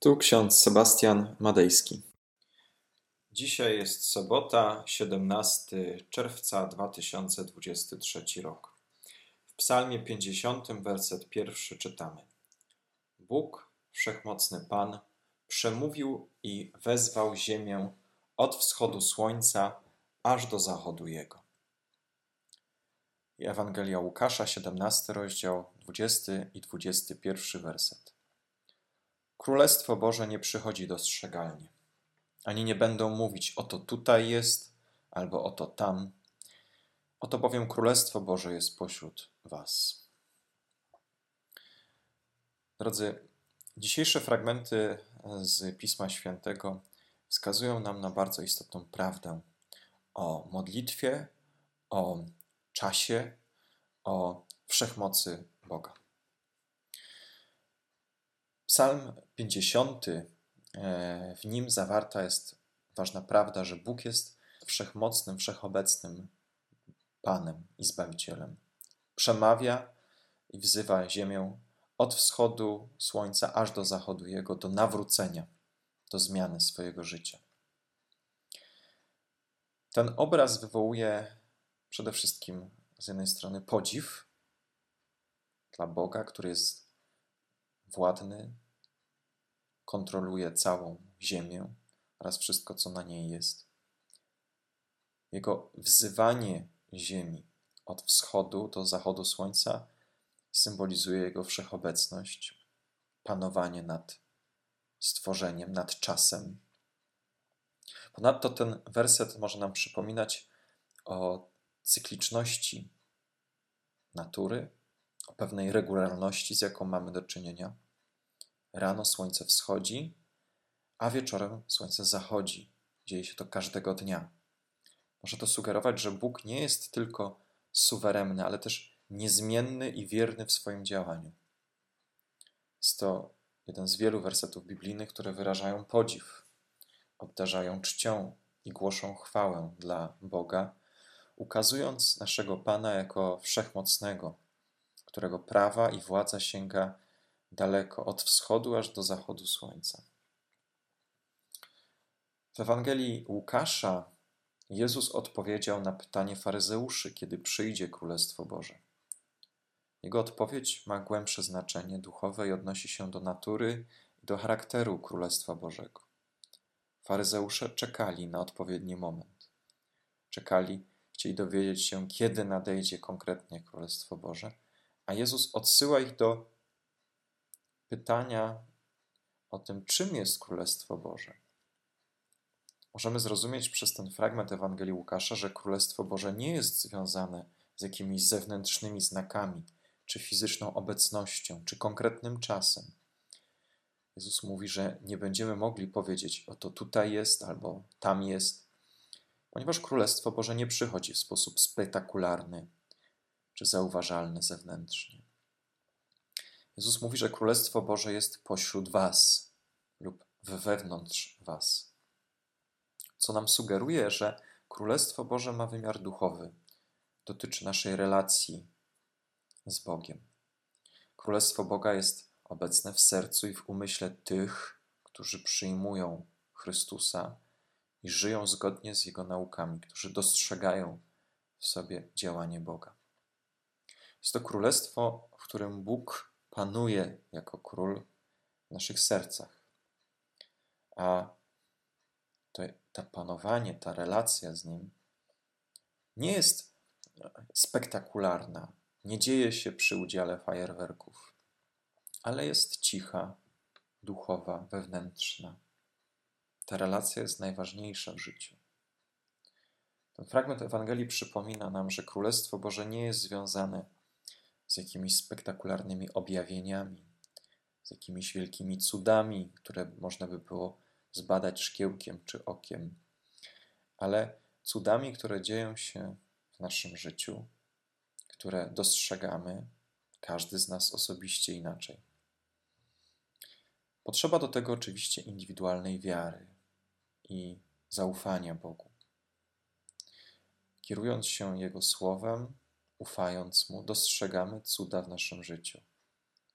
Tu ksiądz Sebastian Madejski. Dzisiaj jest sobota, 17 czerwca 2023 rok. W Psalmie 50, werset pierwszy czytamy: Bóg, wszechmocny Pan, przemówił i wezwał ziemię od wschodu słońca aż do zachodu jego. Ewangelia Łukasza, 17 rozdział, 20 i 21 werset. Królestwo Boże nie przychodzi dostrzegalnie. Ani nie będą mówić, oto tutaj jest, albo oto tam. Oto bowiem Królestwo Boże jest pośród Was. Drodzy, dzisiejsze fragmenty z Pisma Świętego wskazują nam na bardzo istotną prawdę o modlitwie, o czasie, o wszechmocy Boga. Psalm 50, e, w nim zawarta jest ważna prawda, że Bóg jest wszechmocnym, wszechobecnym Panem i Zbawicielem. Przemawia i wzywa ziemię od wschodu słońca aż do zachodu jego, do nawrócenia, do zmiany swojego życia. Ten obraz wywołuje przede wszystkim z jednej strony podziw dla Boga, który jest władny, kontroluje całą ziemię oraz wszystko, co na niej jest. Jego wzywanie ziemi od wschodu do zachodu słońca symbolizuje jego wszechobecność, panowanie nad stworzeniem, nad czasem. Ponadto ten werset może nam przypominać o cykliczności natury, pewnej regularności, z jaką mamy do czynienia. Rano słońce wschodzi, a wieczorem słońce zachodzi. Dzieje się to każdego dnia. Może to sugerować, że Bóg nie jest tylko suwerenny, ale też niezmienny i wierny w swoim działaniu. Jest to jeden z wielu wersetów biblijnych, które wyrażają podziw, obdarzają czcią i głoszą chwałę dla Boga, ukazując naszego Pana jako wszechmocnego, którego prawa i władza sięga daleko, od wschodu aż do zachodu słońca. W Ewangelii Łukasza Jezus odpowiedział na pytanie faryzeuszy, kiedy przyjdzie Królestwo Boże. Jego odpowiedź ma głębsze znaczenie duchowe i odnosi się do natury i do charakteru Królestwa Bożego. Faryzeusze czekali na odpowiedni moment. Czekali, chcieli dowiedzieć się, kiedy nadejdzie konkretnie Królestwo Boże, a Jezus odsyła ich do pytania o tym, czym jest Królestwo Boże. Możemy zrozumieć przez ten fragment Ewangelii Łukasza, że Królestwo Boże nie jest związane z jakimiś zewnętrznymi znakami, czy fizyczną obecnością, czy konkretnym czasem. Jezus mówi, że nie będziemy mogli powiedzieć, oto tutaj jest albo tam jest, ponieważ Królestwo Boże nie przychodzi w sposób spektakularny czy zauważalny zewnętrznie. Jezus mówi, że Królestwo Boże jest pośród Was lub wewnątrz Was. Co nam sugeruje, że Królestwo Boże ma wymiar duchowy, dotyczy naszej relacji z Bogiem. Królestwo Boga jest obecne w sercu i w umyśle tych, którzy przyjmują Chrystusa i żyją zgodnie z Jego naukami, którzy dostrzegają w sobie działanie Boga. Jest to królestwo, w którym Bóg panuje jako król w naszych sercach. A to, to panowanie, ta relacja z Nim nie jest spektakularna, nie dzieje się przy udziale fajerwerków, ale jest cicha, duchowa, wewnętrzna. Ta relacja jest najważniejsza w życiu. Ten fragment Ewangelii przypomina nam, że Królestwo Boże nie jest związane z jakimiś spektakularnymi objawieniami, z jakimiś wielkimi cudami, które można by było zbadać szkiełkiem czy okiem, ale cudami, które dzieją się w naszym życiu, które dostrzegamy, każdy z nas osobiście inaczej. Potrzeba do tego oczywiście indywidualnej wiary i zaufania Bogu. Kierując się Jego słowem, ufając Mu, dostrzegamy cuda w naszym życiu.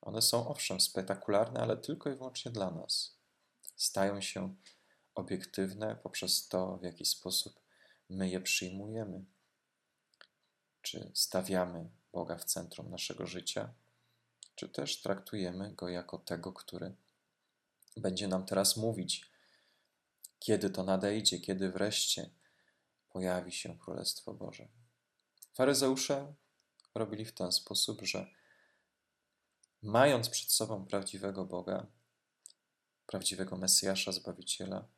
One są owszem spektakularne, ale tylko i wyłącznie dla nas. stają się obiektywne poprzez to, w jaki sposób my je przyjmujemy. Czy stawiamy Boga w centrum naszego życia, czy też traktujemy Go jako tego, który będzie nam teraz mówić, kiedy to nadejdzie, kiedy wreszcie pojawi się Królestwo Boże. Faryzeusze robili w ten sposób, że mając przed sobą prawdziwego Boga, prawdziwego Mesjasza, Zbawiciela,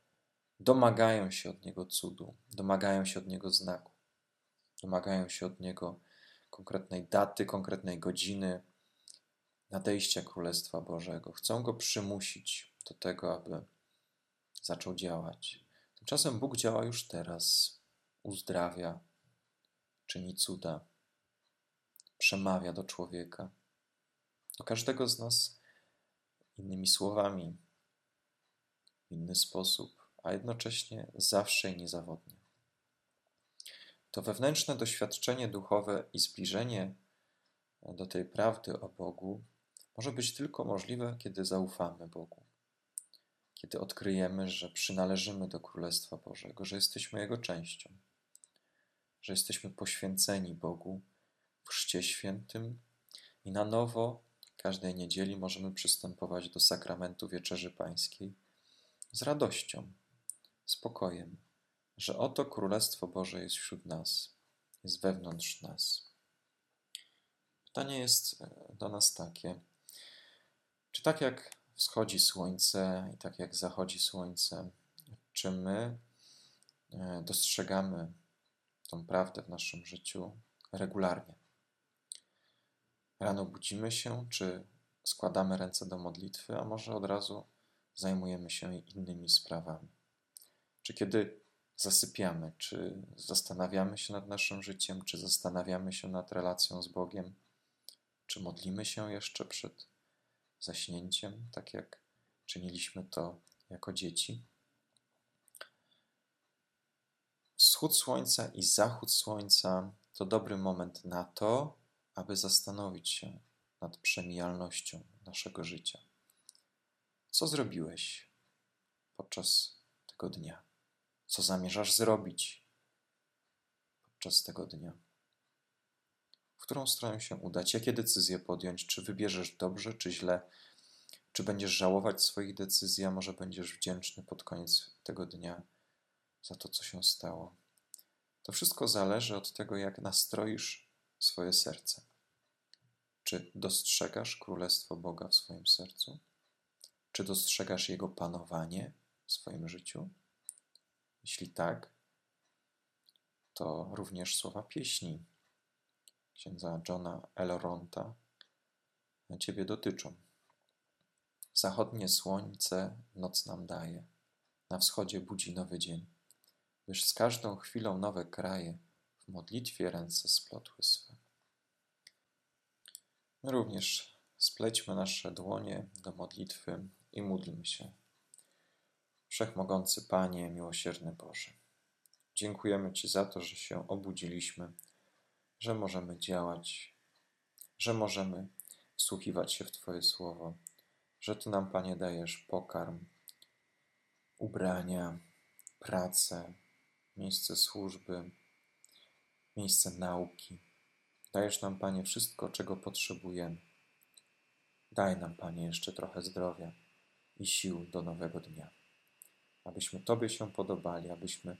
domagają się od Niego cudu, domagają się od Niego znaku, domagają się od Niego konkretnej daty, konkretnej godziny nadejścia Królestwa Bożego. Chcą Go przymusić do tego, aby zaczął działać. Tymczasem Bóg działa już teraz, uzdrawia, czyni cuda, przemawia do człowieka, do każdego z nas innymi słowami, w inny sposób, a jednocześnie zawsze i niezawodnie. To wewnętrzne doświadczenie duchowe i zbliżenie do tej prawdy o Bogu może być tylko możliwe, kiedy zaufamy Bogu. Kiedy odkryjemy, że przynależymy do Królestwa Bożego, że jesteśmy Jego częścią, że jesteśmy poświęceni Bogu w Chrzcie Świętym i na nowo każdej niedzieli możemy przystępować do sakramentu Wieczerzy Pańskiej z radością, spokojem, że oto Królestwo Boże jest wśród nas, jest wewnątrz nas. Pytanie jest e, do nas takie: czy tak jak wschodzi słońce i tak jak zachodzi słońce, czy my e, dostrzegamy tą prawdę w naszym życiu regularnie? Rano budzimy się, czy składamy ręce do modlitwy, a może od razu zajmujemy się innymi sprawami? Czy kiedy zasypiamy, czy zastanawiamy się nad naszym życiem, czy zastanawiamy się nad relacją z Bogiem, czy modlimy się jeszcze przed zaśnięciem, tak jak czyniliśmy to jako dzieci? Wschód słońca i zachód słońca to dobry moment na to, aby zastanowić się nad przemijalnością naszego życia. Co zrobiłeś podczas tego dnia? Co zamierzasz zrobić podczas tego dnia? W którą stronę się udać? Jakie decyzje podjąć? Czy wybierzesz dobrze, czy źle? Czy będziesz żałować swoich decyzji, a może będziesz wdzięczny pod koniec tego dnia za to, co się stało? To wszystko zależy od tego, jak nastroisz swoje serce. Czy dostrzegasz Królestwo Boga w swoim sercu? Czy dostrzegasz Jego panowanie w swoim życiu? Jeśli tak, to również słowa pieśni księdza Johna Elronta Ciebie dotyczą. Zachodnie słońce noc nam daje, na wschodzie budzi nowy dzień, gdyż z każdą chwilą nowe kraje w modlitwie ręce splotły swe. My również splećmy nasze dłonie do modlitwy i módlmy się. Wszechmogący Panie, miłosierny Boże, dziękujemy Ci za to, że się obudziliśmy, że możemy działać, że możemy wsłuchiwać się w Twoje słowo, że Ty nam, Panie, dajesz pokarm, ubrania, pracę, miejsce służby, miejsce nauki. Dajesz nam, Panie, wszystko, czego potrzebujemy. Daj nam, Panie, jeszcze trochę zdrowia i sił do nowego dnia. Abyśmy Tobie się podobali, abyśmy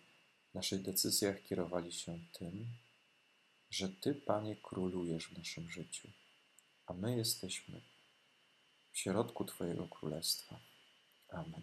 w naszych decyzjach kierowali się tym, że Ty, Panie, królujesz w naszym życiu, a my jesteśmy w środku Twojego Królestwa. Amen.